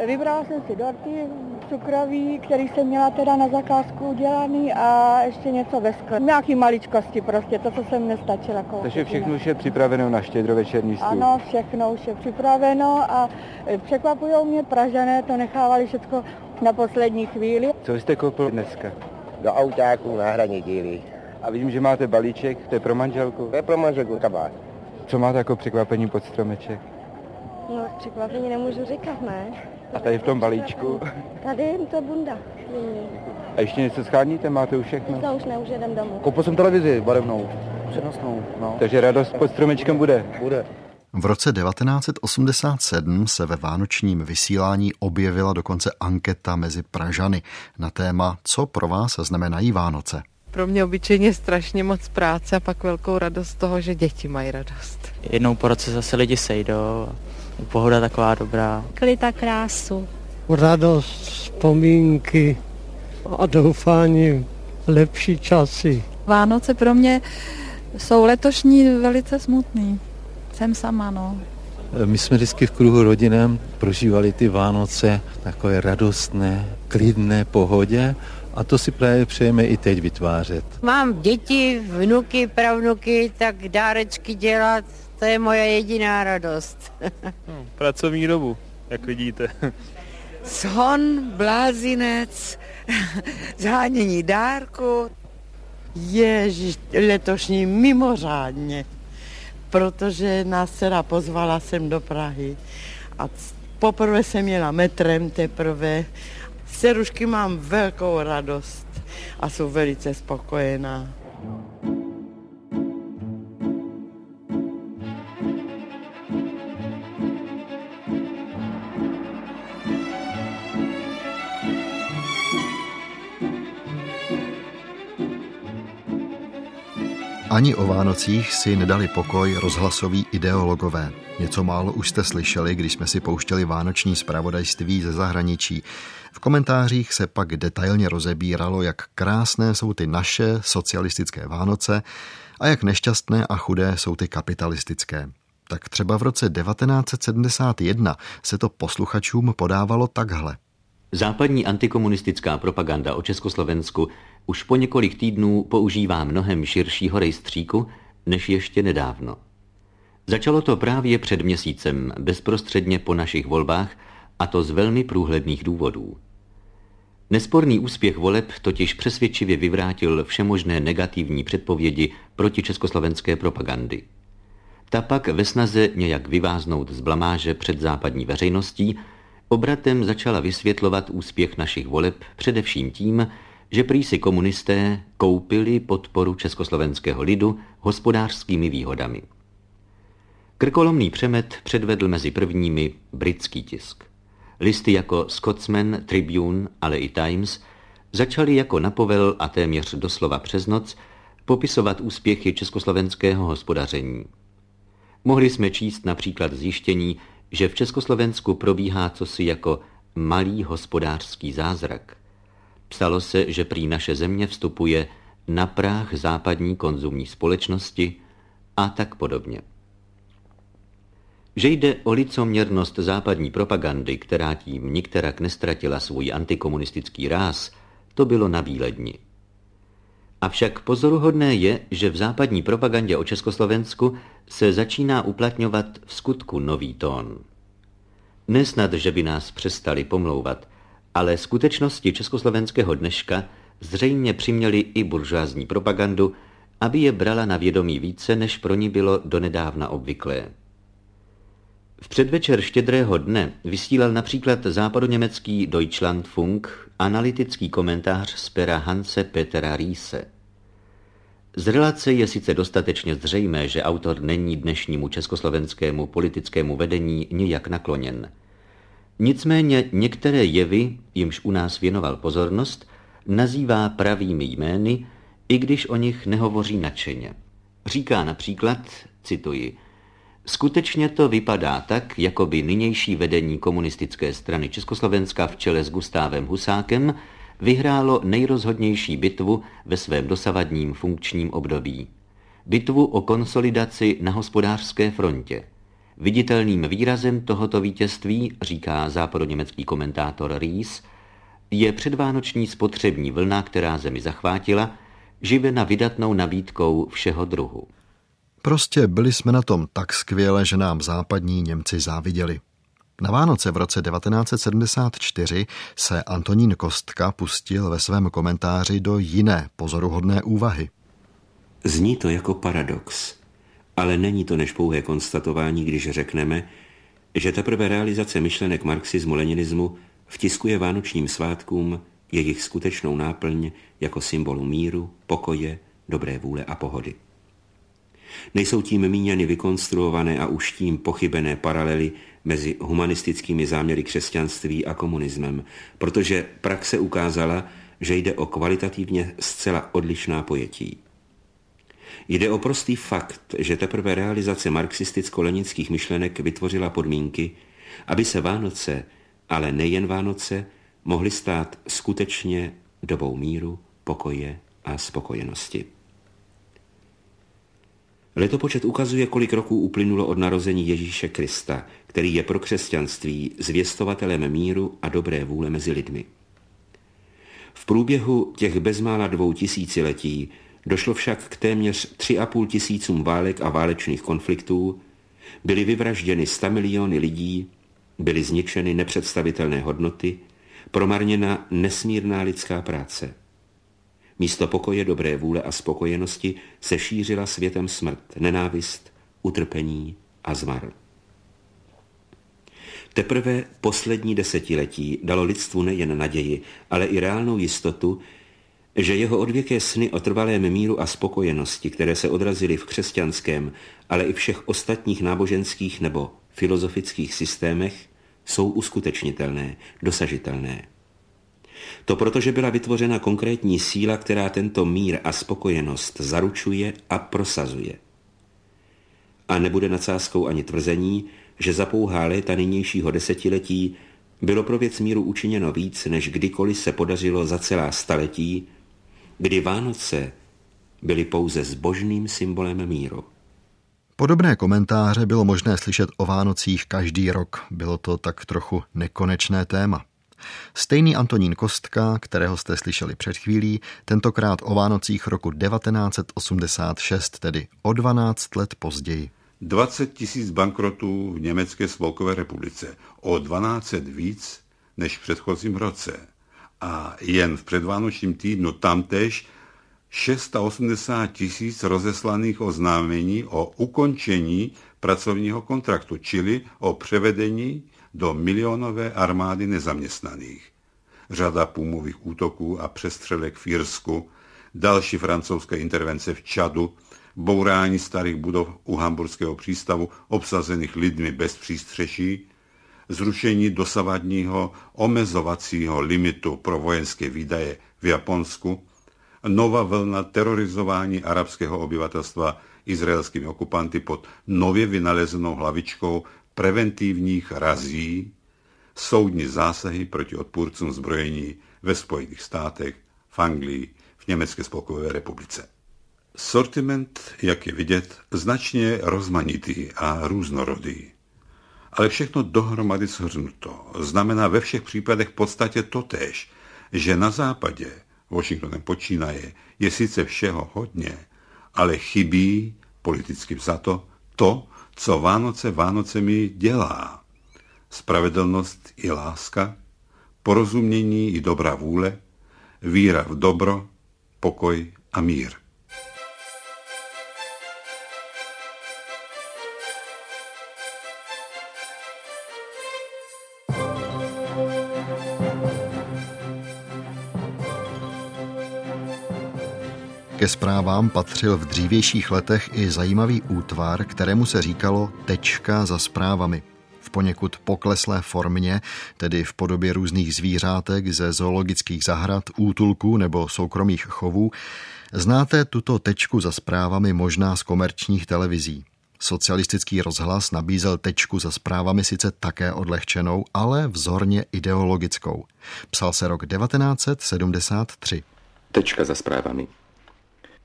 Vybrala jsem si dorty cukroví, který jsem měla teda na zakázku udělaný a ještě něco ve skle. Nějaký maličkosti prostě, to, co jsem nestačila koupit. Takže všechno už je připraveno na štědrovečerní stůl. Ano, všechno už je připraveno a překvapují mě Pražané, to nechávali všechno na poslední chvíli. Co jste koupil dneska? Do autáků na hraně díly. A vidím, že máte balíček, to je pro manželku? To je pro manželku kabát. Co máte jako překvapení pod stromeček? No, překvapení nemůžu říkat, ne? A tady v tom balíčku? Tady je to bunda. A ještě něco scháníte? Máte už všechno? No, už ne, už jedem domů. Koupil jsem televizi barevnou, přenosnou. No. Takže radost pod stromečkem bude? Bude. V roce 1987 se ve vánočním vysílání objevila dokonce anketa mezi Pražany na téma Co pro vás znamenají Vánoce. Pro mě obyčejně strašně moc práce a pak velkou radost z toho, že děti mají radost. Jednou po roce zase lidi sejdou, pohoda taková dobrá. Klid a krásu. Radost, vzpomínky a doufání lepší časy. Vánoce pro mě jsou letošní velice smutný. Jsem sama, no. My jsme vždycky v kruhu rodinem prožívali ty Vánoce takové radostné, klidné pohodě a to si právě přejeme i teď vytvářet. Mám děti, vnuky, pravnuky, tak dárečky dělat, to je moje jediná radost. no, pracovní dobu, jak vidíte. Shon, blázinec, zhánění dárku. Ježiš, letošní mimořádně, protože nás dcera pozvala sem do Prahy a poprvé jsem jela metrem teprve. Cerušky mám velkou radost a jsou velice spokojená. Ani o Vánocích si nedali pokoj rozhlasoví ideologové. Něco málo už jste slyšeli, když jsme si pouštěli vánoční zpravodajství ze zahraničí. V komentářích se pak detailně rozebíralo, jak krásné jsou ty naše socialistické Vánoce a jak nešťastné a chudé jsou ty kapitalistické. Tak třeba v roce 1971 se to posluchačům podávalo takhle. Západní antikomunistická propaganda o Československu už po několik týdnů používá mnohem širšího rejstříku než ještě nedávno. Začalo to právě před měsícem, bezprostředně po našich volbách, a to z velmi průhledných důvodů. Nesporný úspěch voleb totiž přesvědčivě vyvrátil všemožné negativní předpovědi proti československé propagandy. Ta pak ve snaze nějak vyváznout z blamáže před západní veřejností obratem začala vysvětlovat úspěch našich voleb především tím, že prý si komunisté koupili podporu československého lidu hospodářskými výhodami. Krkolomný přemet předvedl mezi prvními britský tisk. Listy jako Scotsman, Tribune, ale i Times začaly jako napovel a téměř doslova přes noc popisovat úspěchy československého hospodaření. Mohli jsme číst například zjištění, že v Československu probíhá cosi jako malý hospodářský zázrak. Psalo se, že prý naše země vstupuje na práh západní konzumní společnosti a tak podobně. Že jde o licoměrnost západní propagandy, která tím nikterak nestratila svůj antikomunistický ráz, to bylo na výledni. Avšak pozoruhodné je, že v západní propagandě o Československu se začíná uplatňovat v skutku nový tón. Nesnad, že by nás přestali pomlouvat, ale skutečnosti československého dneška zřejmě přiměli i buržázní propagandu, aby je brala na vědomí více, než pro ní bylo donedávna obvyklé. V předvečer štědrého dne vysílal například západoněmecký Deutschlandfunk analytický komentář z pera Hanse Petera Riese. Z relace je sice dostatečně zřejmé, že autor není dnešnímu československému politickému vedení nijak nakloněn. Nicméně některé jevy, jimž u nás věnoval pozornost, nazývá pravými jmény, i když o nich nehovoří nadšeně. Říká například, cituji, Skutečně to vypadá tak, jako by nynější vedení komunistické strany Československa v čele s Gustávem Husákem vyhrálo nejrozhodnější bitvu ve svém dosavadním funkčním období. Bitvu o konsolidaci na hospodářské frontě. Viditelným výrazem tohoto vítězství, říká západoněmecký komentátor Ries, je předvánoční spotřební vlna, která zemi zachvátila, živena vydatnou nabídkou všeho druhu. Prostě byli jsme na tom tak skvěle, že nám západní Němci záviděli. Na Vánoce v roce 1974 se Antonín Kostka pustil ve svém komentáři do jiné pozoruhodné úvahy. Zní to jako paradox, ale není to než pouhé konstatování, když řekneme, že teprve realizace myšlenek marxismu-leninismu vtiskuje vánočním svátkům jejich skutečnou náplň jako symbolu míru, pokoje, dobré vůle a pohody. Nejsou tím míněny vykonstruované a už tím pochybené paralely mezi humanistickými záměry křesťanství a komunismem, protože praxe ukázala, že jde o kvalitativně zcela odlišná pojetí. Jde o prostý fakt, že teprve realizace marxisticko-lenických myšlenek vytvořila podmínky, aby se Vánoce, ale nejen Vánoce, mohly stát skutečně dobou míru, pokoje a spokojenosti. Letopočet ukazuje, kolik roků uplynulo od narození Ježíše Krista, který je pro křesťanství zvěstovatelem míru a dobré vůle mezi lidmi. V průběhu těch bezmála dvou tisíciletí došlo však k téměř tři a půl tisícům válek a válečných konfliktů, byly vyvražděny sta miliony lidí, byly zničeny nepředstavitelné hodnoty, promarněna nesmírná lidská práce – Místo pokoje, dobré vůle a spokojenosti se šířila světem smrt, nenávist, utrpení a zmar. Teprve poslední desetiletí dalo lidstvu nejen naději, ale i reálnou jistotu, že jeho odvěké sny o trvalém míru a spokojenosti, které se odrazily v křesťanském, ale i všech ostatních náboženských nebo filozofických systémech, jsou uskutečnitelné, dosažitelné. To protože byla vytvořena konkrétní síla, která tento mír a spokojenost zaručuje a prosazuje. A nebude nadsázkou ani tvrzení, že za pouhá léta nynějšího desetiletí bylo pro věc míru učiněno víc, než kdykoliv se podařilo za celá staletí, kdy Vánoce byly pouze zbožným symbolem míru. Podobné komentáře bylo možné slyšet o Vánocích každý rok. Bylo to tak trochu nekonečné téma. Stejný Antonín Kostka, kterého jste slyšeli před chvílí, tentokrát o Vánocích roku 1986, tedy o 12 let později. 20 tisíc bankrotů v Německé spolkové republice, o 12 víc než v předchozím roce. A jen v předvánočním týdnu tamtež 680 tisíc rozeslaných oznámení o ukončení pracovního kontraktu, čili o převedení do milionové armády nezaměstnaných. Řada půmových útoků a přestřelek v Jirsku, další francouzské intervence v Čadu, bourání starých budov u hamburského přístavu obsazených lidmi bez přístřeší, zrušení dosavadního omezovacího limitu pro vojenské výdaje v Japonsku, nová vlna terorizování arabského obyvatelstva izraelskými okupanty pod nově vynalezenou hlavičkou preventivních razí, soudní zásahy proti odpůrcům zbrojení ve Spojených státech, v Anglii, v Německé spolkové republice. Sortiment, jak je vidět, značně rozmanitý a různorodý. Ale všechno dohromady shrnuto znamená ve všech případech v podstatě totéž, že na západě, Washingtonem počínaje, je sice všeho hodně, ale chybí, politicky vzato, to, co Vánoce Vánocemi dělá. Spravedlnost i láska, porozumění i dobrá vůle, víra v dobro, pokoj a mír. Ke zprávám patřil v dřívějších letech i zajímavý útvar, kterému se říkalo tečka za zprávami. V poněkud pokleslé formě, tedy v podobě různých zvířátek ze zoologických zahrad, útulků nebo soukromých chovů, znáte tuto tečku za zprávami možná z komerčních televizí. Socialistický rozhlas nabízel tečku za zprávami sice také odlehčenou, ale vzorně ideologickou. Psal se rok 1973. Tečka za zprávami.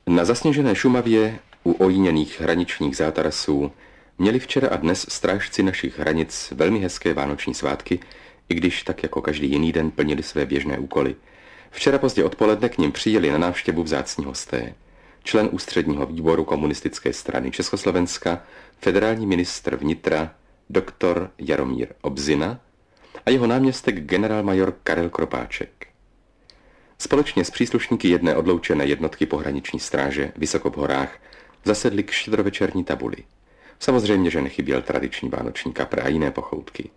Na zasněžené Šumavě u ojíněných hraničních zátarasů měli včera a dnes strážci našich hranic velmi hezké vánoční svátky, i když tak jako každý jiný den plnili své běžné úkoly. Včera pozdě odpoledne k ním přijeli na návštěvu vzácní hosté. Člen ústředního výboru komunistické strany Československa, federální ministr vnitra, doktor Jaromír Obzina a jeho náměstek generálmajor Karel Kropáček. Společně s příslušníky jedné odloučené jednotky pohraniční stráže vysoko v horách zasedli k štědrovečerní tabuli. Samozřejmě, že nechyběl tradiční vánoční kapr a jiné pochoutky.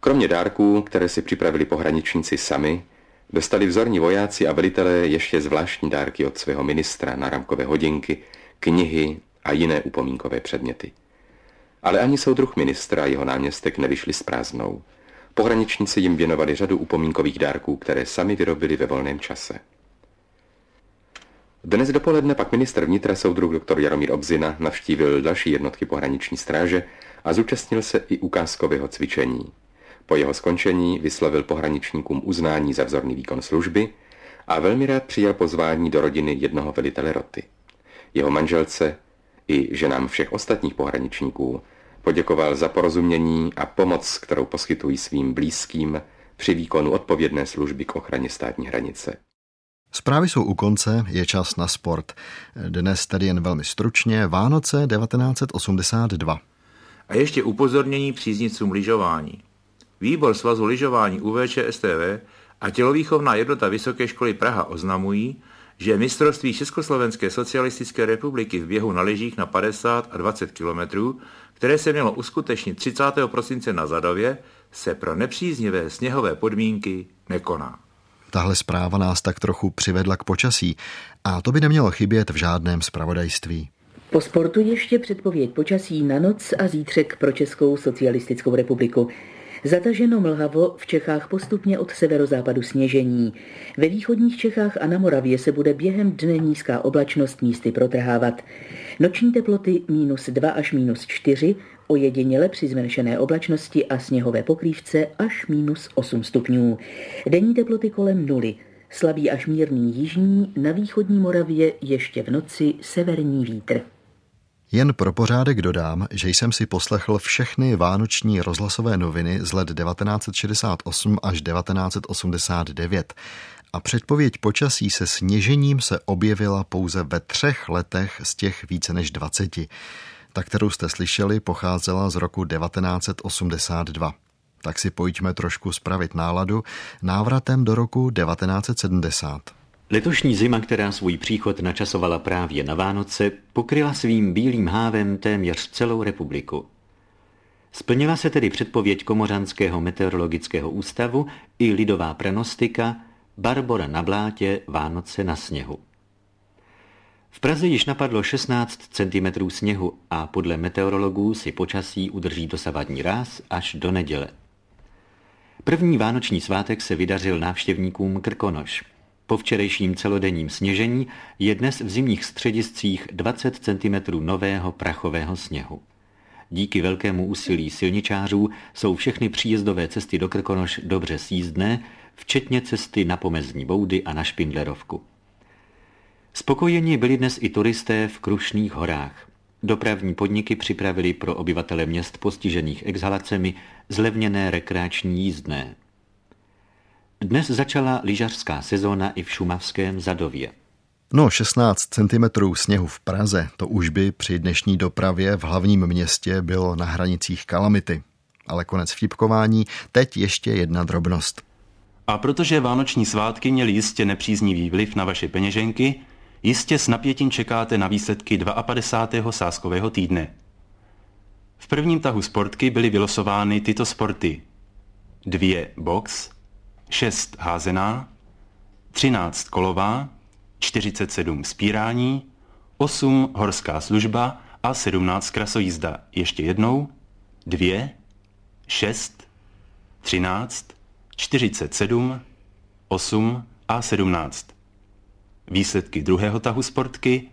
Kromě dárků, které si připravili pohraničníci sami, dostali vzorní vojáci a velitelé ještě zvláštní dárky od svého ministra na ramkové hodinky, knihy a jiné upomínkové předměty. Ale ani soudruh ministra a jeho náměstek nevyšli s prázdnou. Pohraničníci jim věnovali řadu upomínkových dárků, které sami vyrobili ve volném čase. Dnes dopoledne pak ministr vnitra soudruh dr. Jaromír Obzina navštívil další jednotky pohraniční stráže a zúčastnil se i ukázkového cvičení. Po jeho skončení vyslovil pohraničníkům uznání za vzorný výkon služby a velmi rád přijal pozvání do rodiny jednoho velitele roty. Jeho manželce i ženám všech ostatních pohraničníků Poděkoval za porozumění a pomoc, kterou poskytují svým blízkým při výkonu odpovědné služby k ochraně státní hranice. Zprávy jsou u konce, je čas na sport. Dnes tedy jen velmi stručně, Vánoce 1982. A ještě upozornění příznicům lyžování. Výbor svazu lyžování UVČSTV a tělovýchovná jednota Vysoké školy Praha oznamují, že mistrovství Československé socialistické republiky v běhu na lyžích na 50 a 20 kilometrů které se mělo uskutečnit 30. prosince na Zadově, se pro nepříznivé sněhové podmínky nekoná. Tahle zpráva nás tak trochu přivedla k počasí a to by nemělo chybět v žádném zpravodajství. Po sportu ještě předpověď počasí na noc a zítřek pro Českou socialistickou republiku. Zataženo mlhavo v Čechách postupně od severozápadu sněžení. Ve východních Čechách a na Moravě se bude během dne nízká oblačnost místy protrhávat. Noční teploty minus 2 až minus 4, ojediněle při zmenšené oblačnosti a sněhové pokrývce až minus 8 stupňů. Denní teploty kolem nuly, slabý až mírný jižní, na východní Moravě ještě v noci severní vítr. Jen pro pořádek dodám, že jsem si poslechl všechny vánoční rozhlasové noviny z let 1968 až 1989 a předpověď počasí se sněžením se objevila pouze ve třech letech z těch více než 20. Ta, kterou jste slyšeli, pocházela z roku 1982. Tak si pojďme trošku spravit náladu návratem do roku 1970. Letošní zima, která svůj příchod načasovala právě na Vánoce, pokryla svým bílým hávem téměř celou republiku. Splnila se tedy předpověď Komořanského meteorologického ústavu i lidová prenostika Barbora na blátě, Vánoce na sněhu. V Praze již napadlo 16 cm sněhu a podle meteorologů si počasí udrží dosavadní ráz až do neděle. První vánoční svátek se vydařil návštěvníkům Krkonoš. Po včerejším celodenním sněžení je dnes v zimních střediscích 20 cm nového prachového sněhu. Díky velkému úsilí silničářů jsou všechny příjezdové cesty do Krkonoš dobře sízdné, včetně cesty na pomezní boudy a na Špindlerovku. Spokojeni byli dnes i turisté v Krušných horách. Dopravní podniky připravili pro obyvatele měst postižených exhalacemi zlevněné rekreační jízdné. Dnes začala lyžařská sezóna i v šumavském Zadově. No, 16 cm sněhu v Praze, to už by při dnešní dopravě v hlavním městě bylo na hranicích kalamity. Ale konec vtipkování, teď ještě jedna drobnost. A protože vánoční svátky měly jistě nepříznivý vliv na vaše peněženky, jistě s napětím čekáte na výsledky 52. sáskového týdne. V prvním tahu sportky byly vylosovány tyto sporty. Dvě box, 6 házená, 13 kolová, 47 spírání, 8 horská služba a 17 krasojízda. Ještě jednou. 2, 6, 13, 47, 8 a 17. Výsledky druhého tahu sportky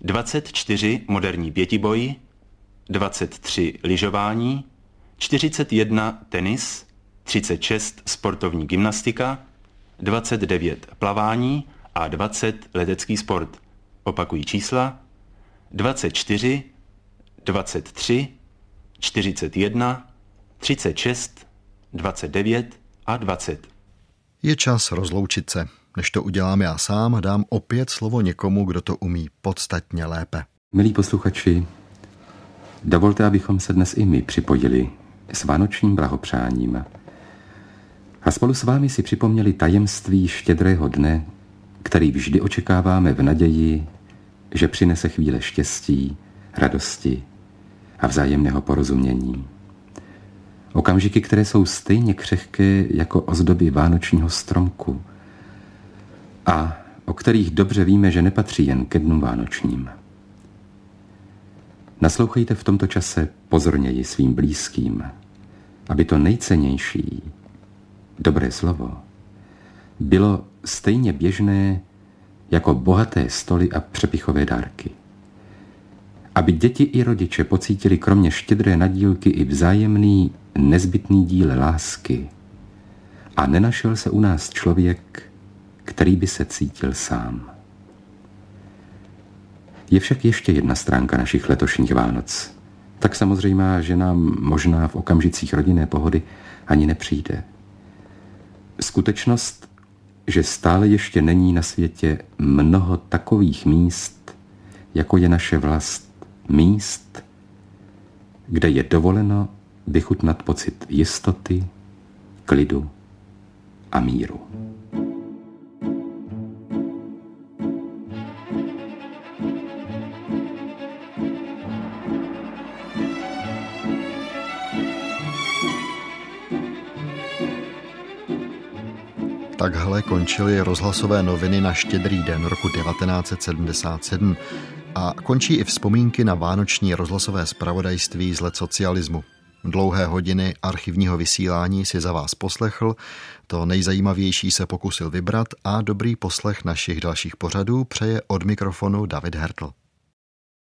24 moderní pětiboj, 23 lyžování, 41 tenis, 36 sportovní gymnastika, 29 plavání a 20 letecký sport. Opakují čísla 24, 23, 41, 36, 29 a 20. Je čas rozloučit se. Než to udělám já sám, dám opět slovo někomu, kdo to umí podstatně lépe. Milí posluchači, dovolte, abychom se dnes i my připojili s vánočním blahopřáním a spolu s vámi si připomněli tajemství štědrého dne, který vždy očekáváme v naději, že přinese chvíle štěstí, radosti a vzájemného porozumění. Okamžiky, které jsou stejně křehké jako ozdoby vánočního stromku a o kterých dobře víme, že nepatří jen ke dnu vánočním. Naslouchejte v tomto čase pozorněji svým blízkým, aby to nejcennější, dobré slovo, bylo stejně běžné jako bohaté stoly a přepichové dárky. Aby děti i rodiče pocítili kromě štědré nadílky i vzájemný nezbytný díl lásky a nenašel se u nás člověk, který by se cítil sám. Je však ještě jedna stránka našich letošních Vánoc. Tak samozřejmá, že nám možná v okamžicích rodinné pohody ani nepřijde. Skutečnost, že stále ještě není na světě mnoho takových míst, jako je naše vlast, míst, kde je dovoleno vychutnat pocit jistoty, klidu a míru. Takhle končily rozhlasové noviny na štědrý den roku 1977 a končí i vzpomínky na vánoční rozhlasové zpravodajství z let socialismu. Dlouhé hodiny archivního vysílání si za vás poslechl, to nejzajímavější se pokusil vybrat a dobrý poslech našich dalších pořadů přeje od mikrofonu David Hertl.